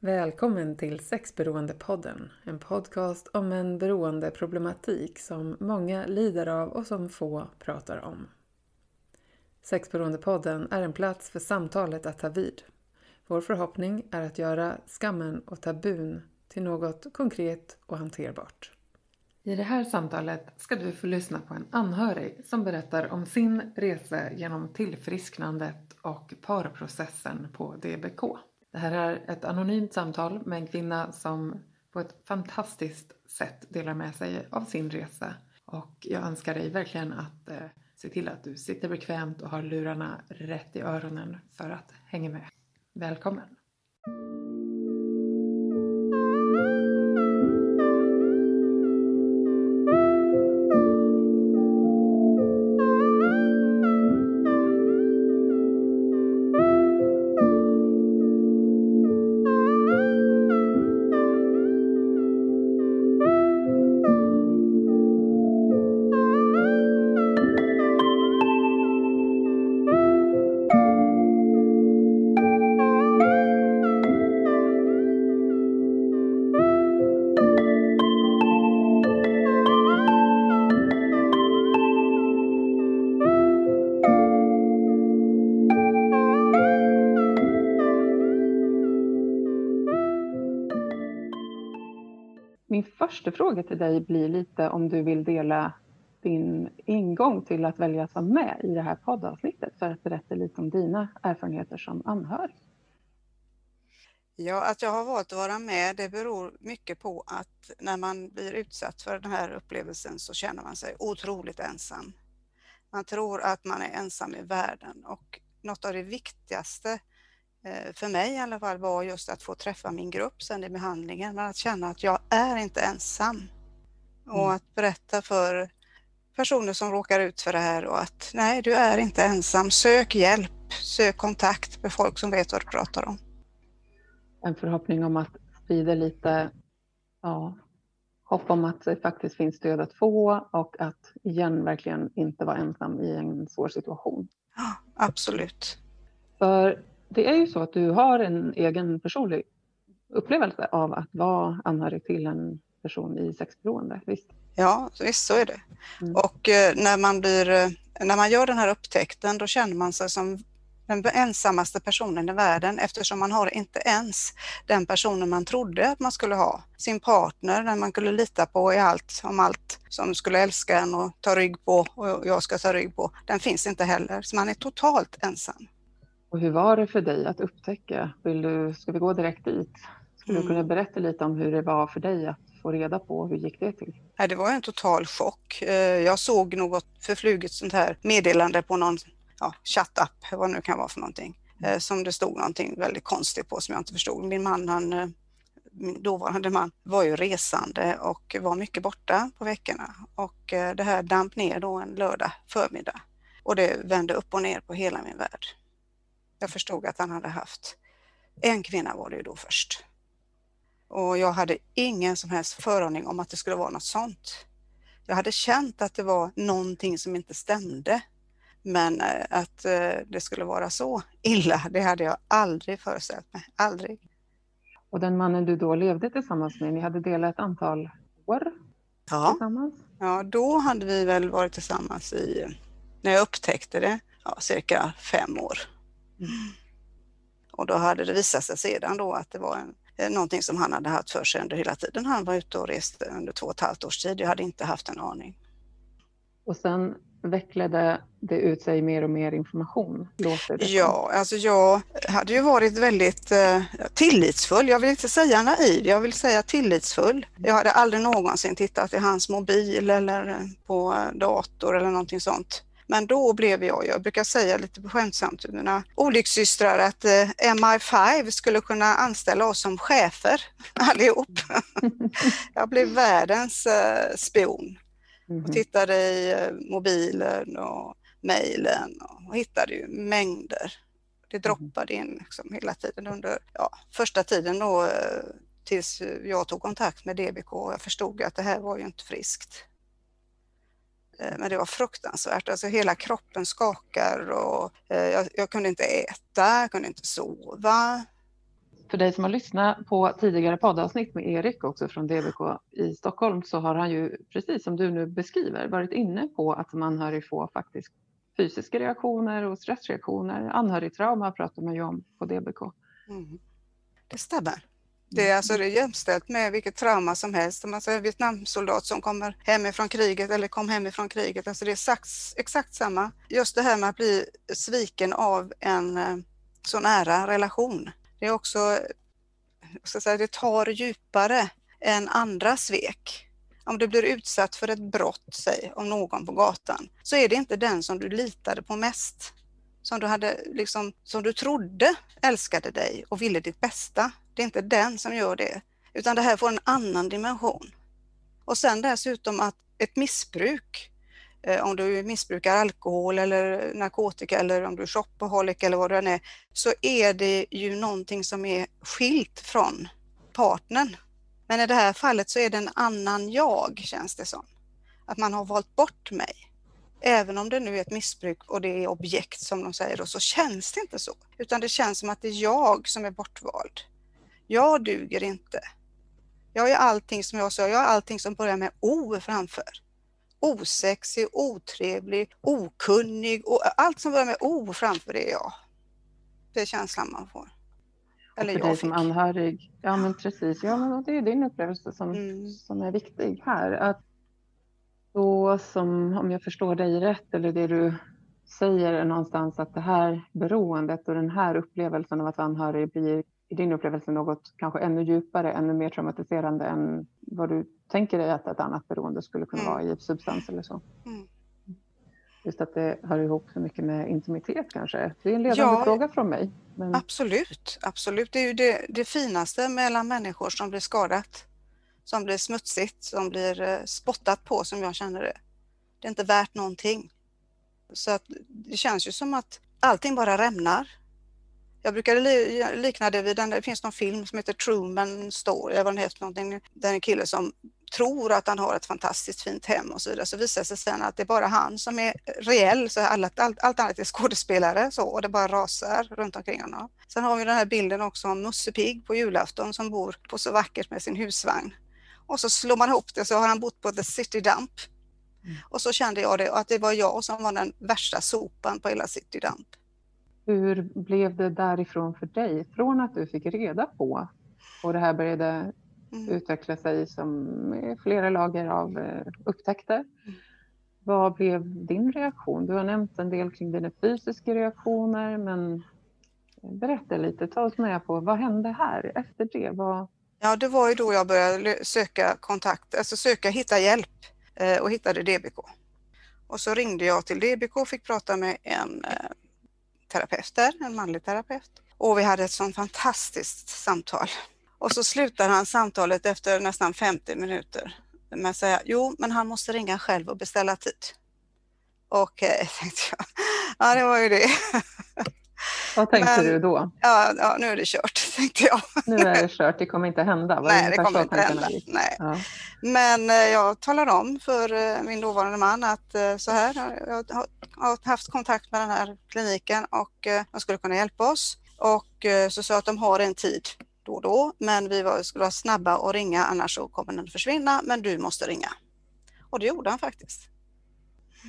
Välkommen till Sexberoendepodden, en podcast om en beroendeproblematik som många lider av och som få pratar om. Sexberoendepodden är en plats för samtalet att ta vid. Vår förhoppning är att göra skammen och tabun till något konkret och hanterbart. I det här samtalet ska du få lyssna på en anhörig som berättar om sin resa genom tillfrisknandet och parprocessen på DBK. Det här är ett anonymt samtal med en kvinna som på ett fantastiskt sätt delar med sig av sin resa. Och jag önskar dig verkligen att eh, se till att du sitter bekvämt och har lurarna rätt i öronen för att hänga med. Välkommen! Första fråga till dig blir lite om du vill dela din ingång till att välja att vara med i det här poddavsnittet för att berätta lite om dina erfarenheter som anhörig. Ja, att jag har valt att vara med det beror mycket på att när man blir utsatt för den här upplevelsen så känner man sig otroligt ensam. Man tror att man är ensam i världen och något av det viktigaste för mig i alla fall var just att få träffa min grupp sen i behandlingen, men att känna att jag är inte ensam. Och mm. att berätta för personer som råkar ut för det här och att nej, du är inte ensam. Sök hjälp, sök kontakt med folk som vet vad du pratar om. En förhoppning om att sprida lite ja, hopp om att det faktiskt finns stöd att få och att igen verkligen inte vara ensam i en svår situation. Ja, absolut. För det är ju så att du har en egen personlig upplevelse av att vara anhörig till en person i sexberoende, visst? Ja, visst så är det. Mm. Och eh, när, man blir, eh, när man gör den här upptäckten då känner man sig som den ensammaste personen i världen eftersom man har inte ens den personen man trodde att man skulle ha. Sin partner, den man kunde lita på i allt, om allt som skulle älska en och ta rygg på och jag ska ta rygg på. Den finns inte heller, så man är totalt ensam. Och hur var det för dig att upptäcka? Vill du, ska vi gå direkt dit? Skulle mm. du kunna berätta lite om hur det var för dig att få reda på hur gick det till? Det var en total chock. Eh, jag såg något förfluget sånt här meddelande på någon ja, chattapp, vad det nu kan vara för någonting, eh, som det stod någonting väldigt konstigt på som jag inte förstod. Min man, han, eh, min dåvarande man, var ju resande och var mycket borta på veckorna och det här damp ner då en lördag förmiddag och det vände upp och ner på hela min värld. Jag förstod att han hade haft en kvinna var det ju då först. Och jag hade ingen som helst föraning om att det skulle vara något sånt. Jag hade känt att det var någonting som inte stämde. Men eh, att eh, det skulle vara så illa, det hade jag aldrig föreställt mig. Aldrig. Och den mannen du då levde tillsammans med, ni hade delat ett antal år ja. tillsammans? Ja, då hade vi väl varit tillsammans i, när jag upptäckte det, ja, cirka fem år. Mm. Och då hade det visat sig sedan då att det var en, eh, någonting som han hade haft för sig under hela tiden han var ute och reste under två och ett halvt års tid. Jag hade inte haft en aning. Och sen vecklade det ut sig mer och mer information? Låter det ja, alltså jag hade ju varit väldigt eh, tillitsfull. Jag vill inte säga naiv, jag vill säga tillitsfull. Jag hade aldrig någonsin tittat i hans mobil eller på dator eller någonting sånt. Men då blev jag, jag brukar säga lite skämtsamt till mina olyckssystrar att eh, MI5 skulle kunna anställa oss som chefer allihop. jag blev världens eh, spion och mhm. tittade i eh, mobilen och mejlen och hittade ju mängder. Det mhm. droppade in liksom hela tiden under ja, första tiden då tills jag tog kontakt med DBK och jag förstod att det här var ju inte friskt. Eh, men det var fruktansvärt, alltså hela kroppen skakar och eh, jag, jag kunde inte äta, jag kunde inte sova. För dig som har lyssnat på tidigare poddavsnitt med Erik också från DBK i Stockholm så har han ju precis som du nu beskriver varit inne på att anhörig får faktiskt fysiska reaktioner och stressreaktioner. Anhörigtrauma pratar man ju om på DBK. Mm. Det stämmer. Det är, alltså, det är jämställt med vilket trauma som helst. Om man säger Vietnamsoldat som kommer hemifrån kriget eller kom hemifrån kriget. Alltså det är exakt, exakt samma. Just det här med att bli sviken av en eh, så nära relation. Det är också, så säga, det tar djupare än andra svek. Om du blir utsatt för ett brott, säg, av någon på gatan, så är det inte den som du litade på mest. Som du, hade, liksom, som du trodde älskade dig och ville ditt bästa. Det är inte den som gör det, utan det här får en annan dimension. Och sen dessutom att ett missbruk, eh, om du missbrukar alkohol eller narkotika eller om du är shopaholic eller vad det än är, så är det ju någonting som är skilt från partnern. Men i det här fallet så är det en annan jag, känns det som. Att man har valt bort mig. Även om det nu är ett missbruk och det är objekt som de säger, då, så känns det inte så. Utan det känns som att det är jag som är bortvald. Jag duger inte. Jag är allting som jag sa, jag är allting som börjar med O framför. Osexig, otrevlig, okunnig och allt som börjar med O framför det är jag. Det är känslan man får. Eller för dig som anhörig. Ja men precis, ja, men det är din upplevelse som, mm. som är viktig här. Att då som, om jag förstår dig rätt, eller det du säger någonstans att det här beroendet och den här upplevelsen av att vara anhörig blir i din upplevelse något kanske ännu djupare, ännu mer traumatiserande än vad du tänker dig att ett annat beroende skulle kunna mm. vara i substans eller så. Mm. Just att det hör ihop så mycket med intimitet kanske. Det är en ledande ja, fråga från mig. Men... Absolut, absolut. Det är ju det, det finaste mellan människor som blir skadat, som blir smutsigt, som blir eh, spottat på som jag känner det. Det är inte värt någonting. Så att det känns ju som att allting bara rämnar. Jag brukade likna det vid, en, det finns någon film som heter Truman Story, eller vad den heter, någonting, där en kille som tror att han har ett fantastiskt fint hem och så vidare, så visar det sig sen att det är bara han som är reell, så allt, allt, allt annat är skådespelare så, och det bara rasar runt omkring honom. Sen har vi den här bilden också om Musse Pigg på julafton som bor på så vackert med sin husvagn. Och så slår man ihop det så har han bott på The City Dump. Mm. Och så kände jag det, att det var jag som var den värsta sopan på hela City Dump. Hur blev det därifrån för dig? Från att du fick reda på och det här började mm. utveckla sig som flera lager av eh, upptäckter. Mm. Vad blev din reaktion? Du har nämnt en del kring dina fysiska reaktioner, men berätta lite, ta oss med på vad hände här efter det? Vad... Ja, det var ju då jag började söka kontakt, alltså söka hitta hjälp eh, och hittade DBK. Och så ringde jag till DBK och fick prata med en terapeuter, en manlig terapeut. Och vi hade ett sånt fantastiskt samtal. Och så slutar han samtalet efter nästan 50 minuter med att säga, jo, men han måste ringa själv och beställa tid. Okej, eh, okay, tänkte jag. Ja, det var ju det. Vad tänkte men, du då? Ja, ja, nu är det kört, tänkte jag. Nu är det kört, det kommer inte hända? Var Nej, det, det kommer inte hända. Nej. Ja. Men eh, jag talar om för eh, min dåvarande man att eh, så här, jag har haft kontakt med den här kliniken och de skulle kunna hjälpa oss. Och så sa jag att de har en tid då och då, men vi var, skulle vara snabba och ringa annars så kommer den försvinna, men du måste ringa. Och det gjorde han faktiskt.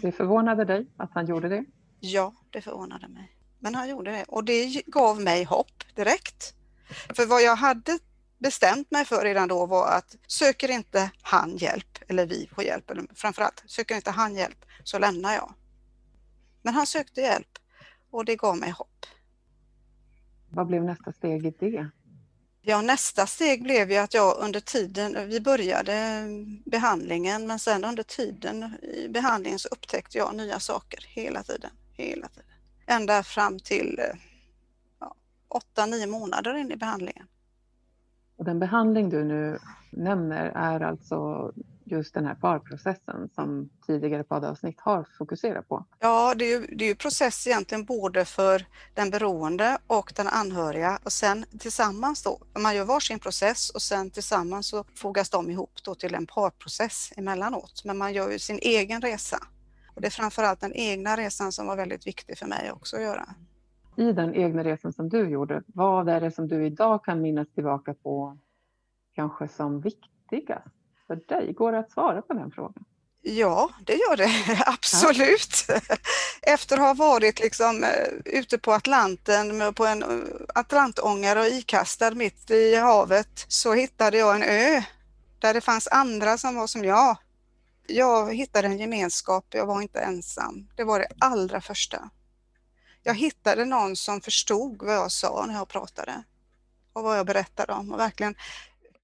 Det förvånade dig att han gjorde det? Ja, det förvånade mig. Men han gjorde det och det gav mig hopp direkt. För vad jag hade bestämt mig för redan då var att söker inte han hjälp, eller vi får hjälp, eller framförallt söker inte han hjälp så lämnar jag. Men han sökte hjälp och det gav mig hopp. Vad blev nästa steg i det? Ja, nästa steg blev ju att jag under tiden, vi började behandlingen, men sen under tiden i behandlingen så upptäckte jag nya saker hela tiden, hela tiden. Ända fram till ja, 8-9 månader in i behandlingen. Och den behandling du nu nämner är alltså just den här parprocessen som tidigare poddavsnitt har fokuserat på? Ja, det är ju, det är ju process egentligen både för den beroende och den anhöriga och sen tillsammans då, man gör varsin process och sen tillsammans så fogas de ihop då till en parprocess emellanåt. Men man gör ju sin egen resa. Och det är framförallt den egna resan som var väldigt viktig för mig också att göra. i den egna resan som du gjorde, vad är det som du idag kan minnas tillbaka på kanske som viktigast för dig? Går det att svara på den frågan? Ja, det gör det absolut. Ja. Efter att ha varit liksom eh, ute på Atlanten på en eh, atlantångare och ikastad mitt i havet så hittade jag en ö där det fanns andra som var som jag. Jag hittade en gemenskap, jag var inte ensam. Det var det allra första. Jag hittade någon som förstod vad jag sa när jag pratade och vad jag berättade om och verkligen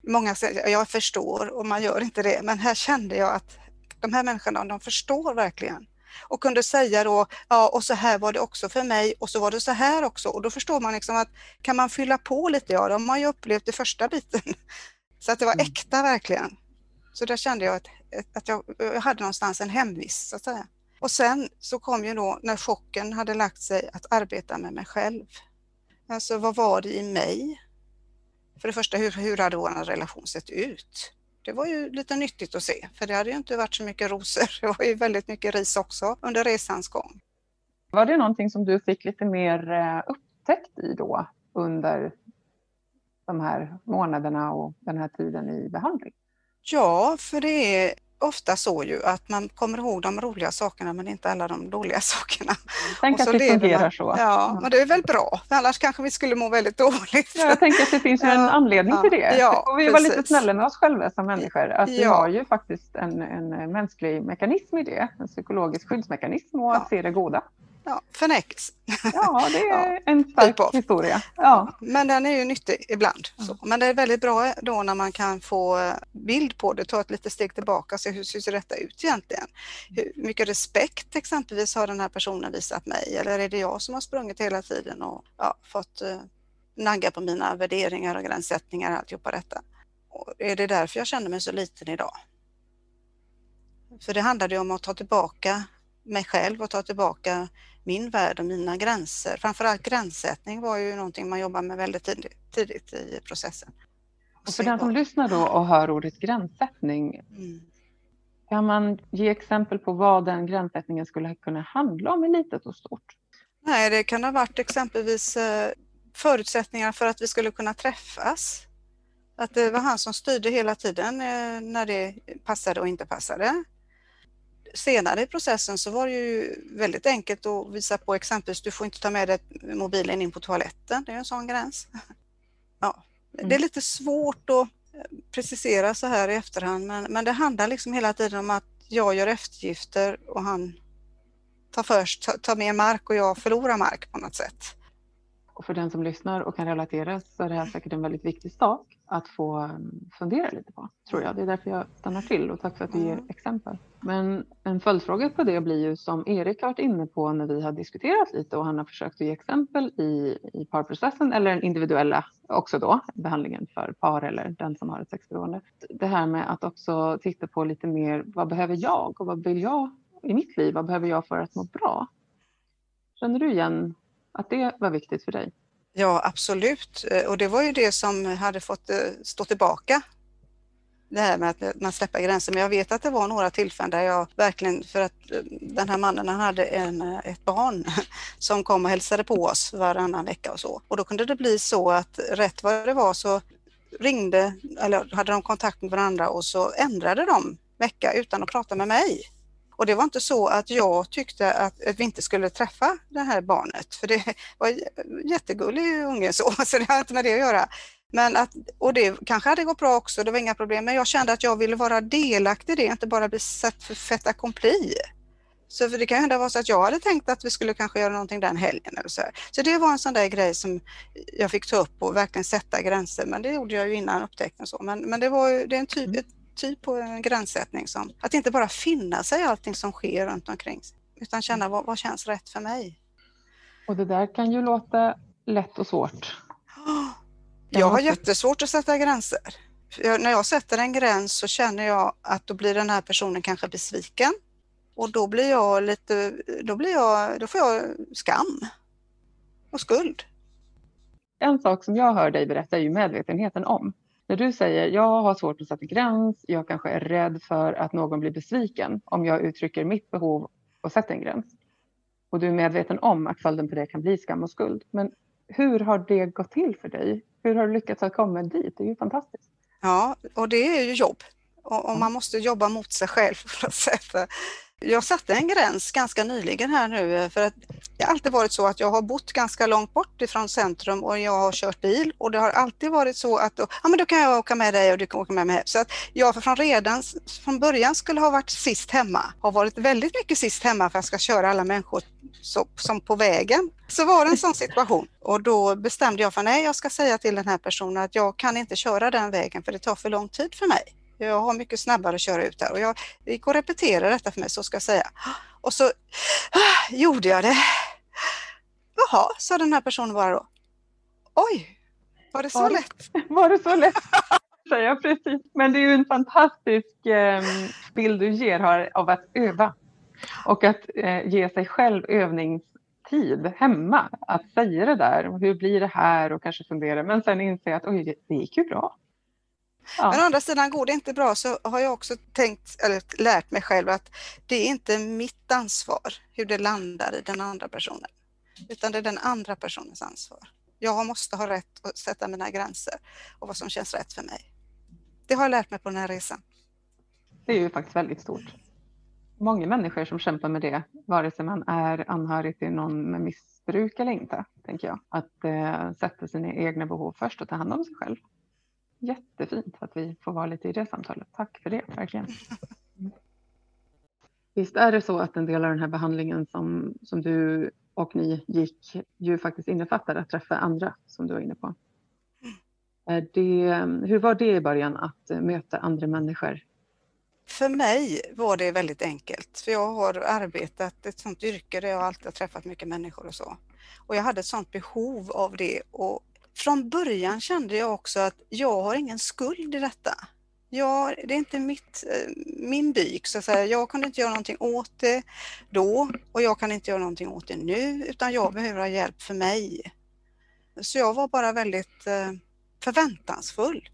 Många säger jag förstår och man gör inte det, men här kände jag att de här människorna, de förstår verkligen och kunde säga då, ja och så här var det också för mig och så var det så här också och då förstår man liksom att kan man fylla på lite, ja de har ju upplevt det första biten. Så att det var mm. äkta verkligen. Så där kände jag att, att jag, jag hade någonstans en hemvist så att säga. Och sen så kom ju då när chocken hade lagt sig att arbeta med mig själv. Alltså vad var det i mig? För det första, hur, hur hade vår relation sett ut? Det var ju lite nyttigt att se, för det hade ju inte varit så mycket rosor. Det var ju väldigt mycket ris också under resans gång. Var det någonting som du fick lite mer eh, upptäckt i då under de här månaderna och den här tiden i behandling? Ja, för det är ofta så ju att man kommer ihåg de roliga sakerna men inte alla de dåliga sakerna. Tänk att det fungerar man, så. Ja, men det är väl bra, för annars kanske vi skulle må väldigt dåligt. Ja, jag tänker att det finns ja, en anledning ja, till det. Ja, och vi var lite snälla med oss själva som människor. Att vi har ju faktiskt en, en mänsklig mekanism i det, en psykologisk skyddsmekanism och att se det goda ja, förnekelse. Ja, det är ja, en stark typ historia. Ja. Men den är ju nyttig ibland. Så. Men det är väldigt bra då när man kan få bild på det, ta ett litet steg tillbaka och se hur ser detta ut egentligen? Hur mycket respekt exempelvis har den här personen visat mig eller är det jag som har sprungit hela tiden och ja, fått uh, nagga på mina värderingar och gränssättningar och alltihopa detta? Och är det därför jag känner mig så liten idag? För det handlade ju om att ta tillbaka mig själv och ta tillbaka min värld och mina gränser. Framförallt gränssättning var ju någonting man jobbar med väldigt tidigt, tidigt i processen. Och för den som lyssnar då och hör ordet gränssättning, mm. kan man ge exempel på vad den gränssättningen skulle kunna handla om i litet och stort? Nej, det kan ha varit exempelvis eh, förutsättningar för att vi skulle kunna träffas. Att det var han som styrde hela tiden eh, när det passade och inte passade senare i processen så var det ju väldigt enkelt att visa på exempelvis, du får inte ta med dig mobilen in på toaletten, det är en sån gräns. Ja, Det är mm. lite svårt att precisera så här i efterhand men, men det handlar liksom hela tiden om att jag gör eftergifter och han tar först, tar, tar mer mark och jag förlorar mark på något sätt. Och för den som lyssnar och kan relatera så är det här säkert en väldigt viktig sak att få mm, fundera lite på, tror jag. Det är därför jag stannar till och tack för att du ger exempel. Men en följdfråga på det blir ju som Erik har varit inne på när vi har diskuterat lite och han har försökt att ge exempel i, i parprocessen eller den individuella också då, behandlingen för par eller den som har ett sexberoende. Det här med att också titta på lite mer, vad behöver jag och vad vill jag i mitt liv? Vad behöver jag för att må bra? Känner du igen att det var viktigt för dig? Ja, absolut. Eh, och det var ju det som hade fått eh, stå tillbaka. Det här med att man släpper gränser. Men jag vet att det var några tillfällen där jag verkligen, för att eh, den här mannen han hade en, ett barn som kom och hälsade på oss varannan vecka och så. Och då kunde det bli så att rätt vad det var så ringde, eller hade de kontakt med varandra och så ändrade de vecka utan att prata med mig. Och det var inte så att jag tyckte att, vi inte skulle träffa det här barnet, för det var en jättegullig unge så, så det har inte med det att göra. Men att, och det kanske hade gått bra också, det var inga problem, men jag kände att jag ville vara delaktig i det, inte bara bli sett för fait accompli. Så för det kan hända vara så att jag hade tänkt att vi skulle kanske göra någonting den helgen eller så. Här. Så det var en sån där grej som jag fick ta upp och verkligen sätta gränser, men det gjorde jag ju innan upptäckten så. Men, men det var ju, det är en typ, mm. ett typ på en gränssättning som att inte bara finna sig i allting som sker runt omkring utan känna vad, vad känns rätt för mig. Och det där kan ju låta lätt och svårt. Jag har jättesvårt att sätta gränser. Jag, när jag sätter en gräns så känner jag att då blir den här personen kanske besviken och då blir jag lite, då blir jag, då får jag skam och skuld. En sak som jag hör dig berätta är ju medvetenheten om. När du säger jag har svårt att sätta gräns, jag kanske är rädd för att någon blir besviken om jag uttrycker mitt behov och sätter en gräns. och du är medveten om att följden på det kan bli skam och skuld. Men hur har det gått till för dig? Hur har du lyckats att komma dit? Det är ju fantastiskt. Ja, och det är ju jobb. Och, och man måste jobba mot sig själv för att sätta jag satte en gräns ganska nyligen här nu eh, för att det har alltid varit så att jag har bott ganska långt bort ifrån centrum och jag har kört bil och det har alltid varit så att då, ja, men då kan jag åka med dig och du kan åka med mig. hem. Så att jag från redan från början skulle ha varit sist hemma, har varit väldigt mycket sist hemma för att jag ska köra alla människor så, som på vägen. Så var det en sån situation och då bestämde jag för nej, jag ska säga till den här personen att jag kan inte köra den vägen för det tar för lång tid för mig. Jag har mycket snabbare att köra ut där och jag gick och repeterade detta för mig så ska jag säga. Och så ah, gjorde jag det. Jaha, sa den här personen bara då. Oj, var det så var, lätt? Var det så lätt? säga precis. Men det är ju en fantastisk eh, bild du ger här av att öva och att eh, ge sig själv övningstid hemma. Att säga det där, hur blir det här och kanske fundera men sen inse att oj, det gick ju bra. Ja. Men å andra sidan går det inte bra så har jag också tänkt, eller lärt mig själv att det är inte mitt ansvar hur det landar i den andra personen, utan det är den andra personens ansvar. Jag måste ha rätt att sätta mina gränser och vad som känns rätt för mig. Det har jag lärt mig på den här resan. Det är ju faktiskt väldigt stort. Många människor som kämpar med det, vare sig man är anhörig till någon med missbruk eller inte, tänker jag. Att eh, sätta sina egna behov först och ta hand om sig själv jättefint att vi får vara lite i det samtalet. Tack för det, verkligen. Visst är det så att en del av den här behandlingen som, som du och ni gick ju faktiskt innefattar att träffa andra som du var inne på. Är det, hur var det i början att möta andra människor? För mig var det väldigt enkelt, för jag har arbetat ett sånt yrke där jag alltid har träffat mycket människor och så. Och jag hade ett sånt behov av det och från början kände jag också att jag har ingen skuld i detta. Jag, det är inte mitt, eh, min byk, så att säga. jag kunde inte göra någonting åt det då och jag kan inte göra någonting åt det nu utan jag behöver ha hjälp för mig. Så jag var bara väldigt eh, förväntansfull.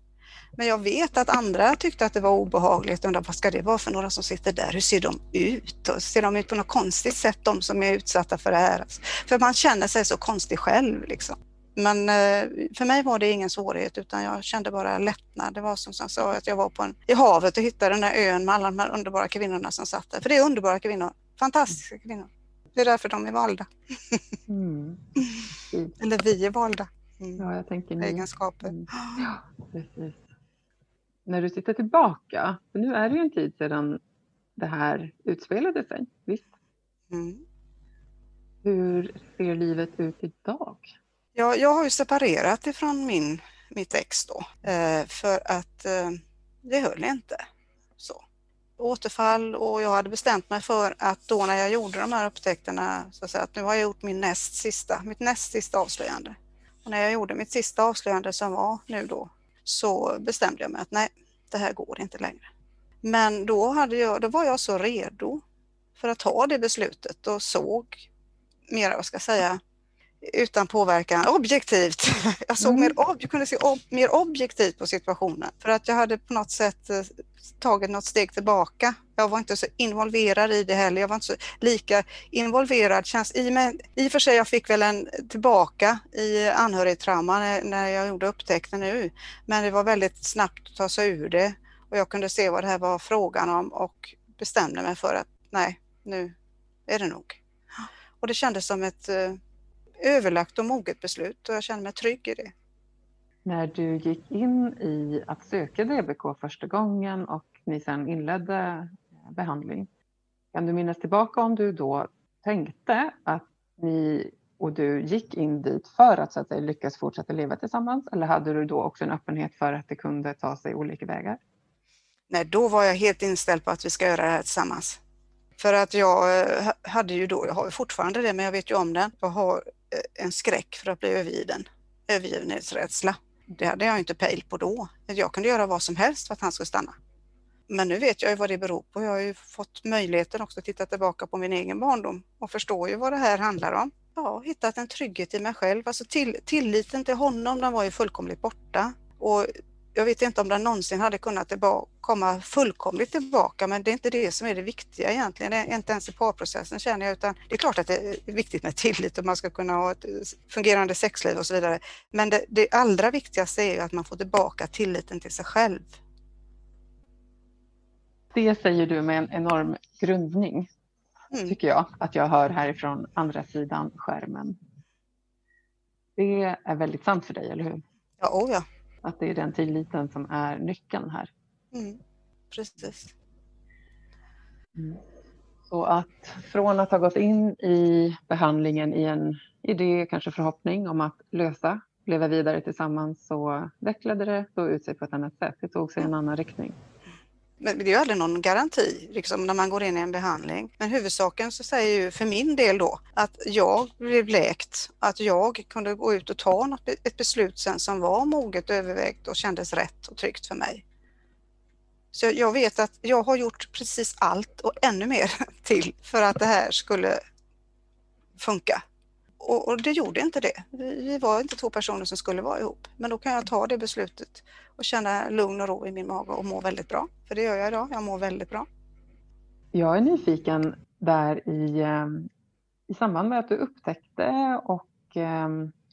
Men jag vet att andra tyckte att det var obehagligt. Undrar vad ska det vara för några som sitter där? Hur ser de ut? Och ser de ut på något konstigt sätt, de som är utsatta för det här? För man känner sig så konstig själv. Liksom. Men eh, för mig var det ingen svårighet utan jag kände bara lättnad. Det var som jag sa att jag var på en, i havet och hittade den där ön med alla de här underbara kvinnorna som satt där. För det är underbara kvinnor, fantastiska kvinnor. Det är därför de är valda. Mm. Eller vi är valda. Mm. Ja, jag tänker ni. Egenskaper. Mm. Ja, precis. När du tittar tillbaka, för nu är det ju en tid sedan det här utspelade sig, visst? Mm. Hur ser livet ut idag? Ja, jag har ju separerat ifrån min, mitt ex då eh, för att eh, det höll inte. Så. Återfall och jag hade bestämt mig för att då när jag gjorde de här upptäckterna så att, säga, att nu har jag gjort min näst sista, mitt näst sista avslöjande. Och när jag gjorde mitt sista avslöjande som var nu då så bestämde jag mig att nej, det här går inte längre. Men då, hade jag, då var jag så redo för att ta det beslutet och såg mer, vad ska jag säga, utan påverkan, objektivt. Jag såg mm. mer, ob kunde se ob mer objektivt på situationen för att jag hade på något sätt eh, tagit något steg tillbaka. Jag var inte så involverad i det heller. Jag var inte så lika involverad. Känns, i, med, I och för sig, jag fick väl en tillbaka i anhörigtrauma när, när jag gjorde upptäckten nu, men det var väldigt snabbt att ta sig ur det och jag kunde se vad det här var frågan om och bestämde mig för att nej, nu är det nog. Och det kändes som ett eh, överlagt och moget beslut och jag känner mig trygg i det. När du gick in i att söka DBK första gången och ni sedan inledde behandling, kan du minnas tillbaka om du då tänkte att ni och du gick in dit för att, så att säga, lyckas fortsätta leva tillsammans? Eller hade du då också en öppenhet för att det kunde ta sig olika vägar? Nej, då var jag helt inställd på att vi ska göra det här tillsammans. För att jag eh, hade ju då, jag har fortfarande det, men jag vet ju om den. Jag har Eh, Eh, en skräck för att bli övergiven, övergivenhetsrädsla. Det hade jag inte pejl på då. Jag kunde göra vad som helst för att han skulle stanna. Men nu vet jag ju vad det beror på. Jag har ju fått möjligheten också att titta tillbaka på min egen barndom och förstår ju vad det här handlar om. Ja, hittat en trygghet i mig själv. Alltså till, tilliten till honom, den var ju fullkomligt borta. Och jag vet inte om den någonsin hade kunnat tillbaka, komma fullkomligt tillbaka, men det är inte det som är det viktiga egentligen. Det är inte ens i parprocessen känner jag, utan det är klart att det är viktigt med tillit och man ska kunna ha ett fungerande sexliv och så vidare. Men det, det allra viktigaste är att man får tillbaka tilliten till sig själv. Det säger du med en enorm grundning, mm. tycker jag, att jag hör härifrån andra sidan skärmen. Det är väldigt sant för dig, eller hur? Ja, oh ja. Att det är den tilliten som är nyckeln här. Mm, precis. Mm. Så att från att ha gått in i behandlingen i en idé, kanske förhoppning om att lösa, leva vidare tillsammans så vecklade det då ut sig på ett annat sätt. Det tog sig en annan riktning. Men det är ju aldrig någon garanti liksom, när man går in i en behandling. Men huvudsaken så säger ju för min del då att jag blev läkt, att jag kunde gå ut och ta något, ett beslut sen som var moget övervägt och kändes rätt och tryggt för mig. Så jag vet att jag har gjort precis allt och ännu mer till för att det här skulle funka. Och, och, det gjorde inte det. Vi, vi, var inte två personer som skulle vara ihop. Men då kan jag ta det beslutet och känna lugn och ro i min mage och må väldigt bra. För det gör jag idag. Jag mår väldigt bra. Jag är nyfiken där i, eh, i samband med att du upptäckte och eh,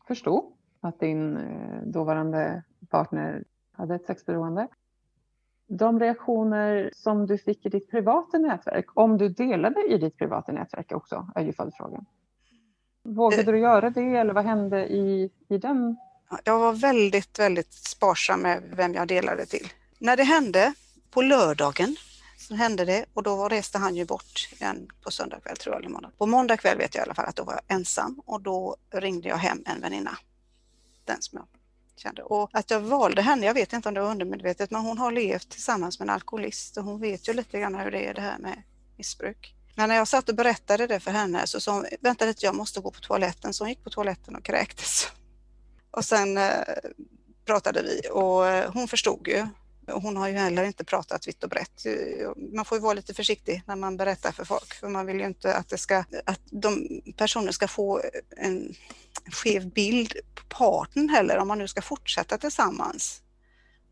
förstod att din eh, dåvarande partner hade ett sexberoende. De reaktioner som du fick i ditt privata nätverk, om du delade i ditt privata nätverk också, är ju följdfrågan. Vågade du göra det eller vad hände i, i den? Jag var väldigt, väldigt sparsam med vem jag delade till. När det hände på lördagen så hände det och då reste han ju bort igen på söndag kväll tror jag, eller måndag. På måndag kväll vet jag i alla fall att då var jag ensam och då ringde jag hem en väninna. Den som jag kände. Och att jag valde henne, jag vet inte om det var undermedvetet, men hon har levt tillsammans med en alkoholist och hon vet ju lite grann hur det är det här med missbruk. Men när jag satt och berättade det för henne så sa hon, vänta lite jag måste gå på toaletten. Så hon gick på toaletten och kräktes. Och sen eh, pratade vi och eh, hon förstod ju. Hon har ju heller inte pratat vitt och brett. Man får ju vara lite försiktig när man berättar för folk för man vill ju inte att, det ska, att de personer ska få en skev bild på partnern heller om man nu ska fortsätta tillsammans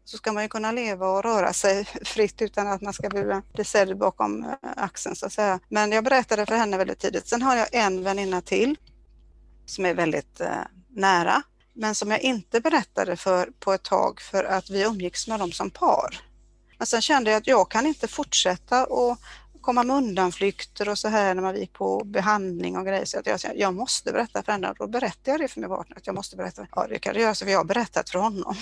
så ska man ju kunna leva och röra sig fritt utan att man ska bli sedd bakom eh, axeln så att säga. Men jag berättade för henne väldigt tidigt. Sen har jag en väninna till som är väldigt eh, nära men som jag inte berättade för på ett tag för att vi umgicks med dem som par. Men sen kände jag att jag kan inte fortsätta och komma med undanflykter och så här när man gick på behandling och grejer. Så att jag, jag måste berätta för henne och då berättade jag det för min partner att jag måste berätta. Ja, det kan du göra, så vi har berättat för honom.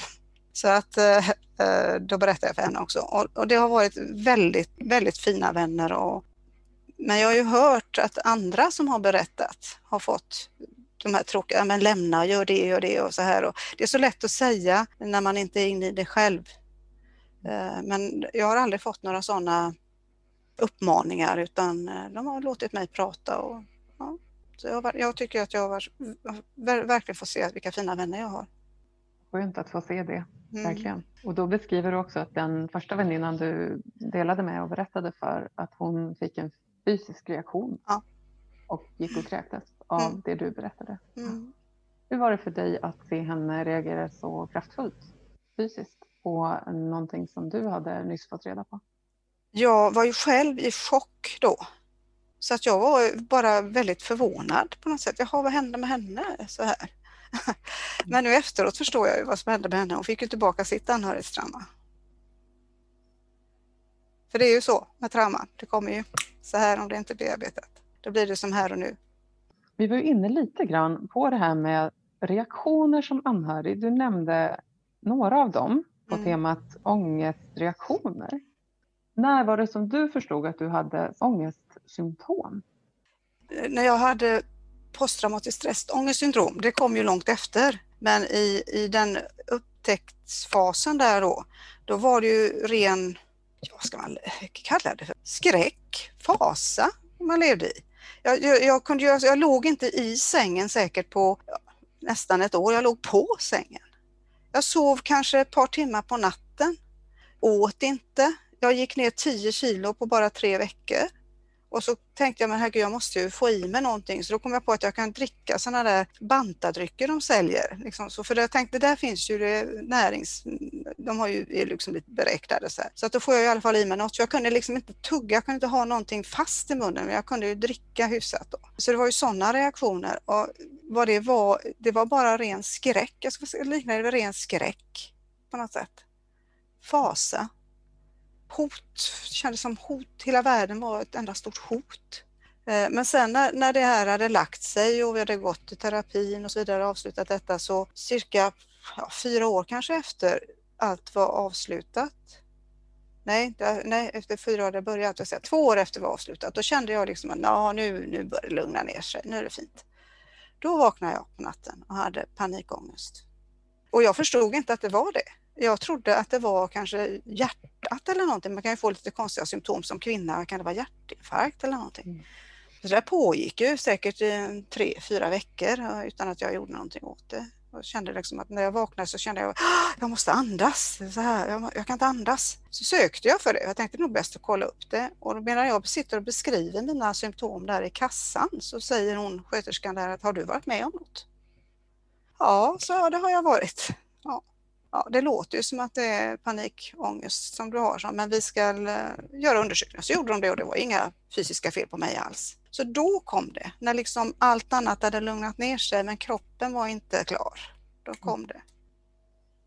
Så att eh, eh, då berättade jag för henne också. Och, och, det har varit väldigt, väldigt fina vänner. Och, men jag har ju hört att andra som har berättat har fått de här tråkiga, men lämna, gör det, gör det och så här. Och det är så lätt att säga när man inte är inne i det själv. Eh, men jag har aldrig fått några sådana uppmaningar utan de har låtit mig prata. Och, ja. så jag, jag tycker att jag har, verkligen får se vilka fina vänner jag har. Skönt att få se det. Mm. Verkligen. Och då beskriver du också att den första väninnan du delade med och berättade för att hon fick en fysisk reaktion ja. och gick och kräktes av mm. det du berättade. Mm. Hur var det för dig att se henne reagera så kraftfullt fysiskt på någonting som du hade nyss fått reda på? Jag var ju själv i chock då. Så att jag var bara väldigt förvånad på något sätt. Jaha, vad hände med henne så här? Men nu efteråt förstår jag ju vad som hände med henne. Hon fick ju tillbaka sitt anhörigstrauma. För det är ju så med trauman. Det kommer ju så här om det inte är bearbetat. Då blir det som här och nu. Vi var inne lite grann på det här med reaktioner som anhörig. Du nämnde några av dem på mm. temat ångestreaktioner. När var det som du förstod att du hade ångestsymptom? När jag hade posttraumatiskt stressångestsyndrom, det kom ju långt efter. Men i, i den upptäcktsfasen där då, då var det ju ren, vad ska man kalla det för, skräck, fasa man levde i. Jag, jag, jag, kunde, jag, alltså, jag låg inte i sängen säkert på ja, nästan ett år, jag låg på sängen. Jag sov kanske ett par timmar på natten, åt inte. Jag gick ner 10 kilo på bara tre veckor och så tänkte jag, men herregud, jag måste ju få i mig någonting. Så då kom jag på att jag kan dricka sådana där bantadrycker de säljer. Liksom. Så för jag tänkte, där finns ju det närings... De har ju, är liksom lite beräknade så här. Så att då får jag i alla fall i mig något. Så jag kunde liksom inte tugga, jag kunde inte ha någonting fast i munnen, men jag kunde ju dricka hyfsat då. Så det var ju sådana reaktioner. Och vad det var, det var bara ren skräck. Jag skulle likna det vid ren skräck på något sätt. Fasa hot, kändes som hot, hela världen var ett enda stort hot. Eh, men sen när, när det här hade lagt sig och vi hade gått i terapin och så vidare, avslutat detta, så cirka ja, fyra år kanske efter allt var avslutat. Nej, det, nej efter fyra år hade börjat, säga, två år efter var avslutat, då kände jag liksom att nu, nu börjar det lugna ner sig, nu är det fint. Då vaknade jag på natten och hade panikångest. Och jag förstod inte att det var det. Jag trodde att det var kanske hjärtat eller någonting. Man kan ju få lite konstiga symptom som kvinna. Kan det vara hjärtinfarkt eller någonting? Mm. Det där pågick ju säkert i tre, fyra veckor utan att jag gjorde någonting åt det. Jag kände liksom att när jag vaknade så kände jag att jag måste andas. Så här, jag, jag, kan inte andas. Så sökte jag för det. Jag tänkte nog bäst att kolla upp det. Och medan jag sitter och beskriver mina symptom där i kassan så säger hon, sköterskan där, att har du varit med om något? Ja, så det har jag varit. Ja ja, det låter ju som att det är panikångest som du har, men vi ska eh, göra undersökningar. Så gjorde de det och det var inga fysiska fel på mig alls. Så då kom det, när liksom allt annat hade lugnat ner sig men kroppen var inte klar. Då kom det.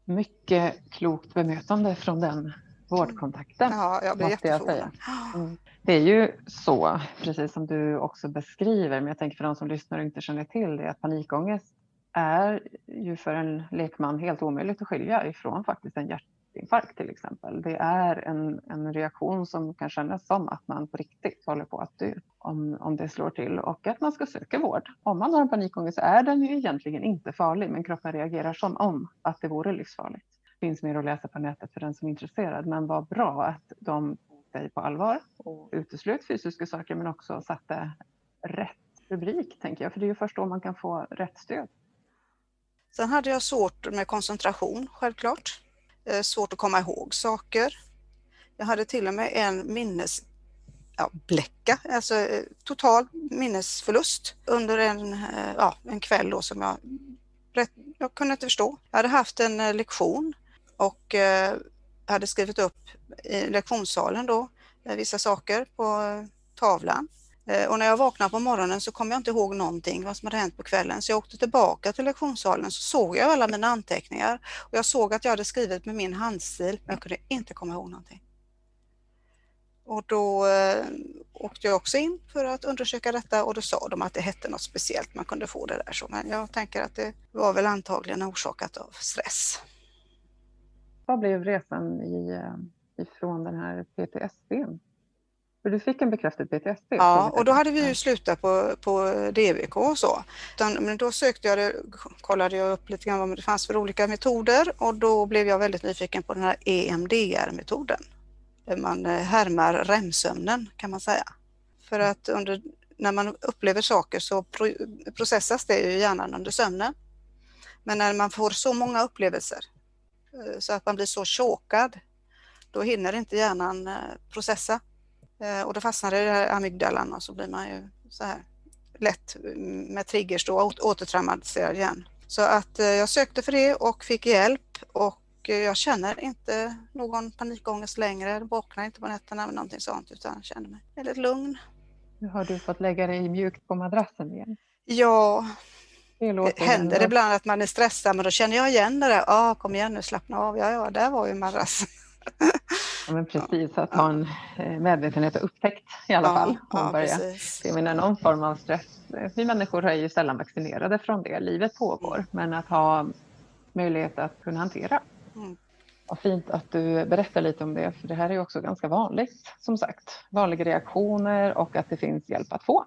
Mycket klokt bemötande från den vårdkontakten. Ja, jag blev jätteförvånad. Mm. Det är ju så, precis som du också beskriver, men jag tänker för de som lyssnar och inte känner till det, att panikångest är ju för en lekman helt omöjligt att skilja ifrån faktiskt en hjärtinfarkt till exempel. Det är en, en reaktion som kan kännas som att man på riktigt håller på att dö om, om det slår till och att man ska söka vård. Om man har en panikångest så är den ju egentligen inte farlig men kroppen reagerar som om att det vore livsfarligt. Det finns mer att läsa på nätet för den som är intresserad men vad bra att de tog dig på allvar och uteslöt fysiska saker men också satte rätt rubrik tänker jag för det är ju först då man kan få rätt stöd. Sen hade jag svårt med koncentration, självklart. Eh, svårt att komma ihåg saker. Jag hade till och med en minnesbläcka, ja, alltså eh, total minnesförlust under en, eh, ja, en kväll då som jag, jag kunde inte förstå. Jag hade haft en lektion och hade skrivit upp i lektionssalen då vissa saker på tavlan Eh, och när jag vaknade på morgonen så kom jag inte ihåg någonting vad som hade hänt på kvällen. Så jag åkte tillbaka till lektionssalen så såg jag alla mina anteckningar. Och jag såg att jag hade skrivit med min handstil men jag kunde inte komma ihåg någonting. Och då eh, åkte jag också in för att undersöka detta och då sa de att det hette något speciellt, man kunde få det där så. Men jag tänker att det var väl antagligen orsakat av stress. Vad blev resan i, eh, ifrån den här PTSD för du fick en bekräftad PTSD? Ja, och då hade vi ju slutat på, på DVK och så. Men då sökte jag det, kollade jag upp lite grann vad det fanns för olika metoder och då blev jag väldigt nyfiken på den här EMDR-metoden. Man eh, härmar REM-sömnen kan man säga. För att under, när man upplever saker så processas det i hjärnan under sömnen. Men när man får så många upplevelser eh, så att man blir så chokad, då hinner inte hjärnan eh, processa. Eh, och då fastnar det i amygdalan och så blir man ju så här lätt med triggers då återtraumatiserad igen. Så att eh, jag sökte för det och fick hjälp och eh, jag känner inte någon panikångest längre. Jag vaknar inte på nätterna med någonting sånt utan känner mig väldigt lugn. Nu har du fått lägga dig mjukt på madrassen igen. Ja, det, det händer ibland att man är stressad men då känner jag igen det där. Ah, kom igen nu, slappna av. Ja, ja, där var ju madrassen. Ja, men precis, att ha en eh, medvetenhet och upptäckt i alla fall. Och ja, börja se med någon form av stress. Vi människor är ju sällan vaccinerade från det. Livet pågår, mm. men att ha möjlighet att kunna hantera. Mm. Vad fint att du berättar lite om det, för det här är också ganska vanligt, som sagt. Vanliga reaktioner och att det finns hjälp att få.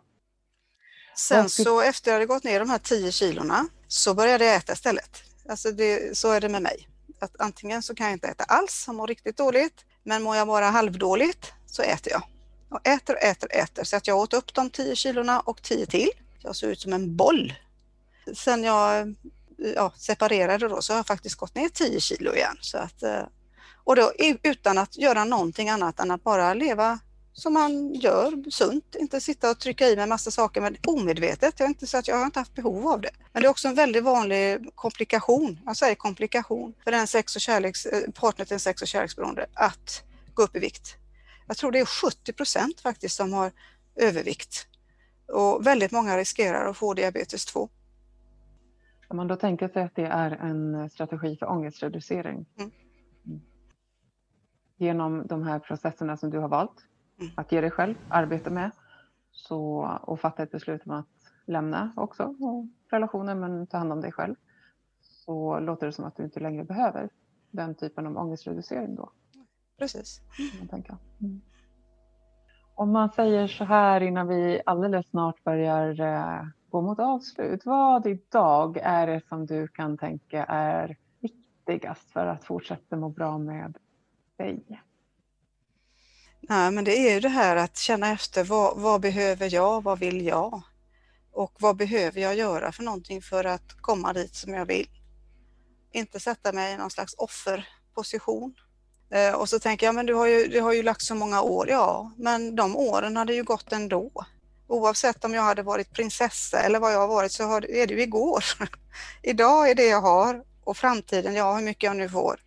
Sen så efter jag hade gått ner de här 10 kilorna så började jag äta istället. Alltså det, så är det med mig. Att antingen så kan jag inte äta alls och mår riktigt dåligt men mår jag bara halvdåligt så äter jag. Och äter och äter och äter. Så att jag åt upp de 10 kilorna och 10 till. Jag såg ut som en boll. Sen jag ja, separerade då så har jag faktiskt gått ner 10 kilo igen. Så att, eh, och då utan att göra någonting annat än att bara leva som man gör sunt, inte sitta och trycka i mig massa saker men omedvetet. Jag inte så att jag har inte haft behov av det. Men det är också en väldigt vanlig komplikation, jag säger komplikation, för den sex och kärleks, eh, partner till en sex och kärleksberoende att gå upp i vikt. Jag tror det är 70 procent faktiskt som har övervikt och väldigt många riskerar att få diabetes 2. Om man då tänker sig att det är en strategi för ångestreducering mm. genom de här processerna som du har valt mm. Att ge dig själv arbete med så, och fatta ett beslut om att lämna också och relationen men ta hand om dig själv så låter det som att du inte längre behöver den typen av ångestreducering då. Precis. Mm. Om man säger så här innan vi alldeles snart börjar eh, gå mot avslut. Vad idag är det som du kan tänka är viktigast för att fortsätta må bra med dig? Nej, men det är ju det här att känna efter vad, vad behöver jag, vad vill jag? Och vad behöver jag göra för någonting för att komma dit som jag vill? Inte sätta mig i någon slags offerposition. Eh, och så tänker jag, men du har ju, du har ju lagt så många år, ja, men de åren hade ju gått ändå. Oavsett om jag hade varit prinsessa eller vad jag har varit så har, är det ju igår. Idag är det jag har och framtiden, ja hur mycket jag nu får.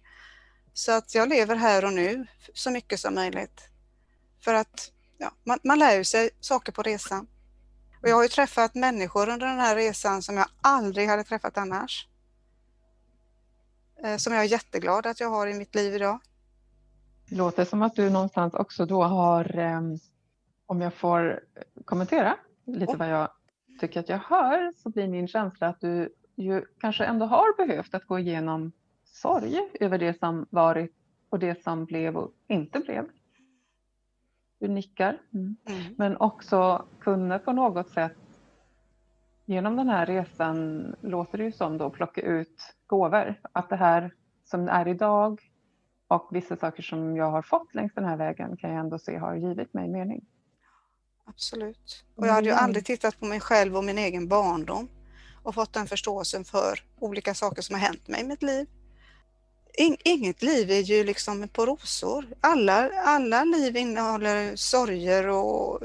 Så att jag lever här och nu så mycket som möjligt. För att ja, man, man lär ju sig saker på resan. Och jag har ju träffat människor under den här resan som jag aldrig hade träffat annars. Eh, som jag är jätteglad att jag har i mitt liv idag. Det låter som att du någonstans också då har, ehm, om jag får kommentera lite vad jag tycker att jag hör, så blir min känsla att du ju kanske ändå har behövt att gå igenom sorg över det som varit och det som blev och inte blev. Du nickar. Mm. Mm. Men också kunna på något sätt genom den här resan låter det ju som då plocka ut gåvor. Att det här som är idag och vissa saker som jag har fått längs den här vägen kan jag ändå se har givit mig mening. Absolut. Och jag hade ju mm. aldrig tittat på mig själv och min egen barndom och fått den förståelsen för olika saker som har hänt mig i mitt liv inget liv är ju liksom på rosor. Alla, alla liv innehåller sorger och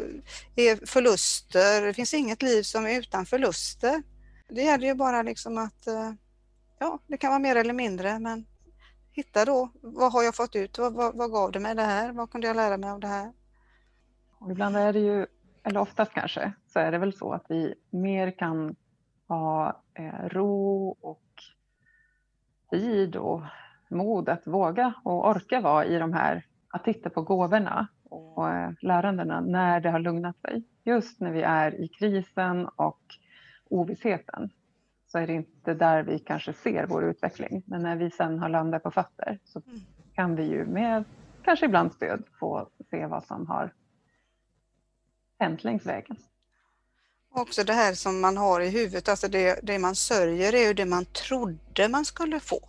är förluster. Det finns inget liv som är utan förluster. Det gäller ju bara liksom att, eh, ja, det kan vara mer eller mindre, men hitta då, vad har jag fått ut? Vad, vad, vad gav det mig det här? Vad kunde jag lära mig av det här? Och ibland är det ju, eller oftast kanske, så är det väl så att vi mer kan ha eh, ro och tid och mod att våga och orka vara i de här, att titta på gåvorna och eh, lärandena när det har lugnat sig. Just när vi är i krisen och ovissheten så är det inte där vi kanske ser vår utveckling. Men när vi sen har landat på fötter så mm. kan vi ju med kanske ibland stöd få se vad som har hänt längs vägen. Också det här som man har i huvudet, alltså det, det man sörjer är ju det man trodde man skulle få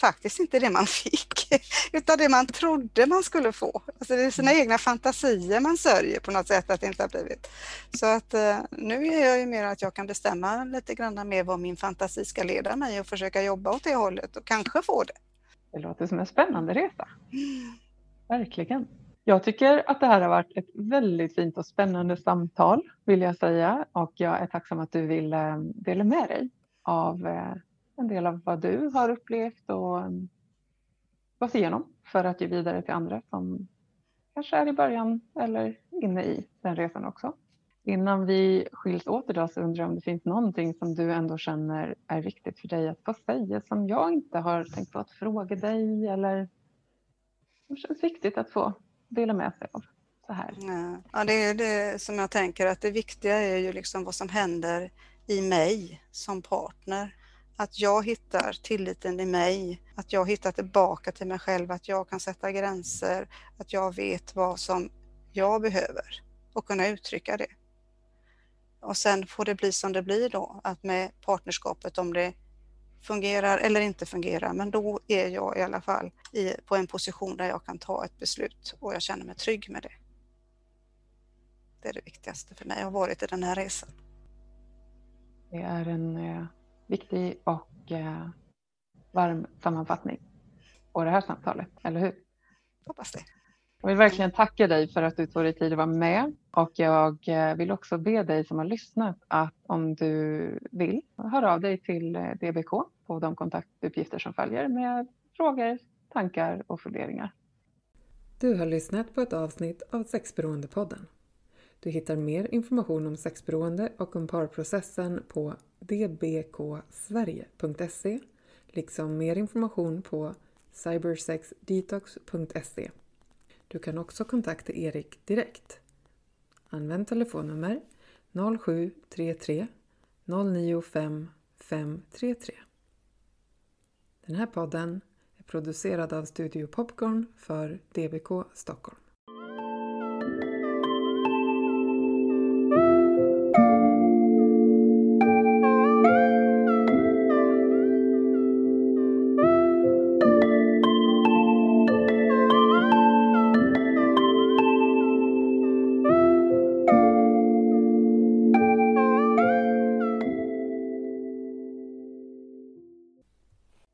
faktiskt inte det man fick, utan det man trodde man skulle få. Alltså det är sina mm. egna fantasier man sörjer på något sätt att det inte har blivit. Så att eh, nu är jag ju mer att jag kan bestämma lite grann mer vad min fantasi ska leda mig och försöka jobba åt det hållet och kanske få det. Det låter som en spännande resa. Mm. Verkligen. Jag tycker att det här har varit ett väldigt fint och spännande samtal vill jag säga och jag är tacksam att du vill eh, dela med dig av eh, en del av vad du har upplevt och mm, gått igenom för att ge vidare till andra som kanske är i början eller inne i den resan också. Innan vi skiljs åt idag så undrar jag om det finns någonting som du ändå känner är viktigt för dig att få säga som jag inte har tänkt på att fråga dig eller som känns viktigt att få dela med sig av. Så här. Ja, det är det som jag tänker att det viktiga är ju liksom vad som händer i mig som partner att jag hittar tilliten i mig, att jag hittar tillbaka till mig själv, att jag kan sätta gränser, att jag vet vad som jag behöver och kunna uttrycka det. Och sen får det bli som det blir då, att med partnerskapet om det fungerar eller inte fungerar, men då är jag i alla fall i, på en position där jag kan ta ett beslut och jag känner mig trygg med det. Det är det viktigaste för mig, jag har varit i den här resan. Det är en eh, viktig och eh, varm sammanfattning på det här samtalet, eller hur? Hoppas det. Jag vill verkligen tacka dig för att du tog dig tid att vara med och jag eh, vill också be dig som har lyssnat att om du vill höra av dig till eh, DBK på de kontaktuppgifter som följer med frågor, tankar och funderingar. Du har lyssnat på ett avsnitt av Sexberoendepodden. Du hittar mer information om sexberoende och om parprocessen på dbksverige.se liksom mer information på cybersexdetox.se. Du kan också kontakta Erik direkt. Använd telefonnummer 0733 095 533. Den här podden är producerad av Studio Popcorn för DBK Stockholm.